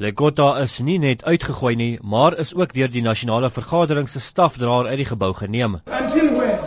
Lekota is nie net uitgegooi nie, maar is ook deur die nasionale vergadering se stafdraer uit die gebou geneem. Until when?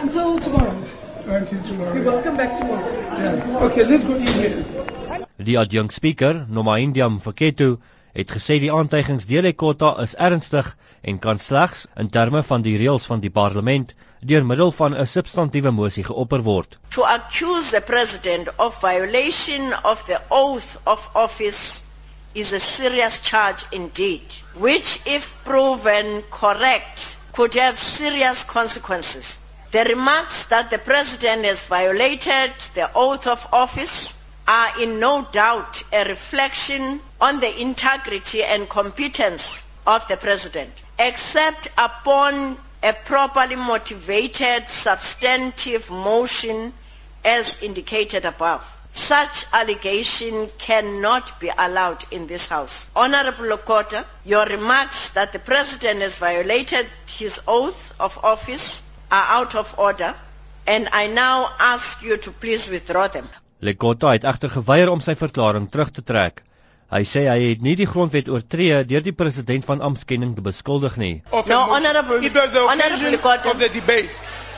Until tomorrow. Until tomorrow. We will come back tomorrow. Yeah. Okay, let's go in here. Die adjunct speaker, Nomaindiam Faketu, het gesê die aantuigings deur Lekota is ernstig en kan slegs in terme van die reëls van die parlement deur middel van 'n substantiewe mosie geopper word. To accuse the president of violation of the oath of office is a serious charge indeed, which, if proven correct, could have serious consequences. The remarks that the President has violated the oath of office are in no doubt a reflection on the integrity and competence of the President, except upon a properly motivated substantive motion as indicated above. Such allegation cannot be allowed in this House. Honorable Lokota, your remarks that the President has violated his oath of office are out of order and I now ask you to please withdraw them. Lekota het egter geweier om sy verklaring terug te trek. Hy sê hy het nie die grondwet oortree deur die president van amptkenning te beskuldig nie. Of No. Honorable- It was the Honorable Cotton. of the debate.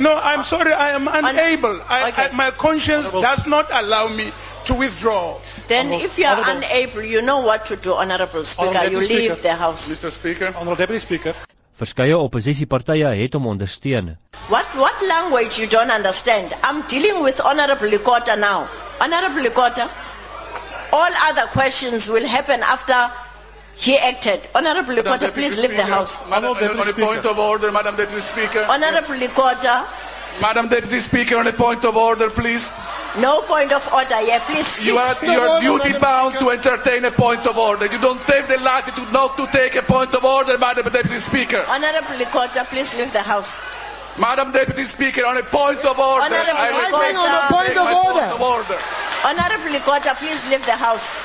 No, I'm sorry, I am unable. I, Okay. I, my conscience does not allow me to withdraw. Then if you are unable, you know what to do, Honorable Speaker. Honorable You Deputy leave the House. Mr. Speaker. Honorable Deputy Speaker. Verskeie oppositiepartye het hom ondersteun. What, what language you don't understand? I'm dealing with Honorable Lekota now. Honorable Lekota, all other questions will happen after he acted. Honorable Madam Lekota, please leave the House. Madam, Honorable on a Deputy point of order, Madam Deputy Speaker. Honorable Lekota, Madam Deputy Speaker, on a point of order, please. no point of order here. Please sit. You are, you are order, duty Madam bound Speaker. to entertain a point of order. You don't have the latitude not to take a point of order, Madam Deputy Speaker. Honorable Lekota, please leave the House. Madam Deputy Speaker, on a point of order, Honorable I Speaker, request on a point of order. point of order. Honorable Lekota, please leave the House.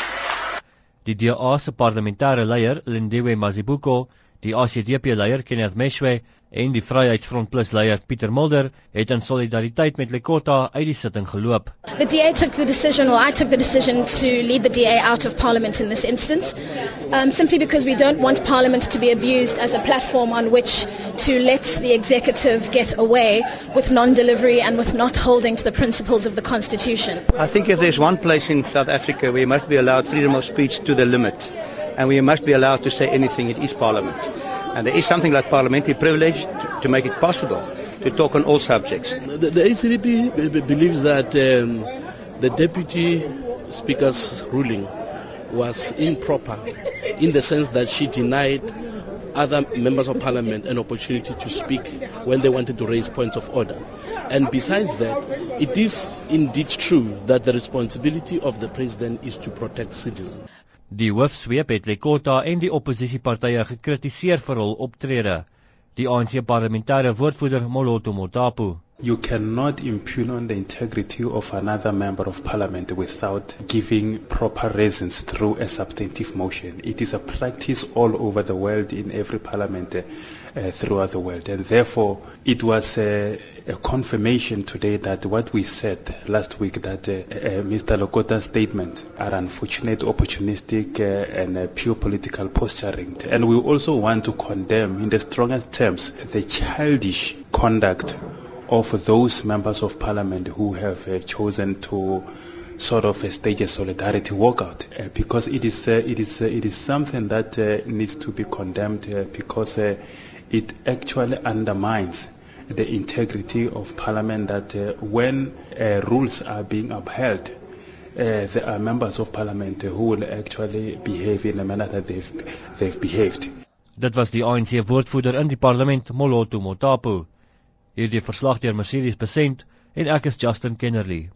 Die DA se parlementêre leier, Lindiwe Mazibuko, die ACDP leier Kenneth Meshwe en die Vryheidsfront Plus leier Pieter Mulder het in solidariteit met Lekota uit die sitting geloop. The DA took the decision, or I took the decision to lead the DA out of Parliament in this instance, um, simply because we don't want Parliament to be abused as a platform on which to let the executive get away with non-delivery and with not holding to the principles of the Constitution. I think if there's one place in South Africa where you must be allowed freedom of speech to the limit, and we must be allowed to say anything, it is Parliament. And there is something like parliamentary privilege to, to make it possible to talk on all subjects. The, the ACDP believes that um, the deputy speaker's ruling was improper in the sense that she denied other members of parliament an opportunity to speak when they wanted to raise points of order. And besides that, it is indeed true that the responsibility of the president is to protect citizens. Die hoofsweep het Lekota en die oppositiepartye gekritiseer vir hul optrede. Die ANC parlementêre woordvoerder Moloto Motapu You cannot impugn on the integrity of another member of parliament without giving proper reasons through a substantive motion. It is a practice all over the world in every parliament uh, uh, throughout the world. And therefore, it was a, a confirmation today that what we said last week that uh, uh, Mr. Lekota's statement are unfortunate, opportunistic, uh, and uh, pure political posturing. And we also want to condemn in the strongest terms the childish conduct of those members of parliament who have uh, chosen to sort of uh, stage a solidarity walkout uh, because it is uh, it is uh, it is something that uh, needs to be condemned uh, because uh, it actually undermines the integrity of parliament that uh, when uh, rules are being upheld uh, there are members of parliament who will actually behave in a manner that they've they've behaved Dit was die ANC woordvoerder in die parlement Moloto Motapu. Hierdie verslag deur Mercedes Besent en ek is Justin Kennerly.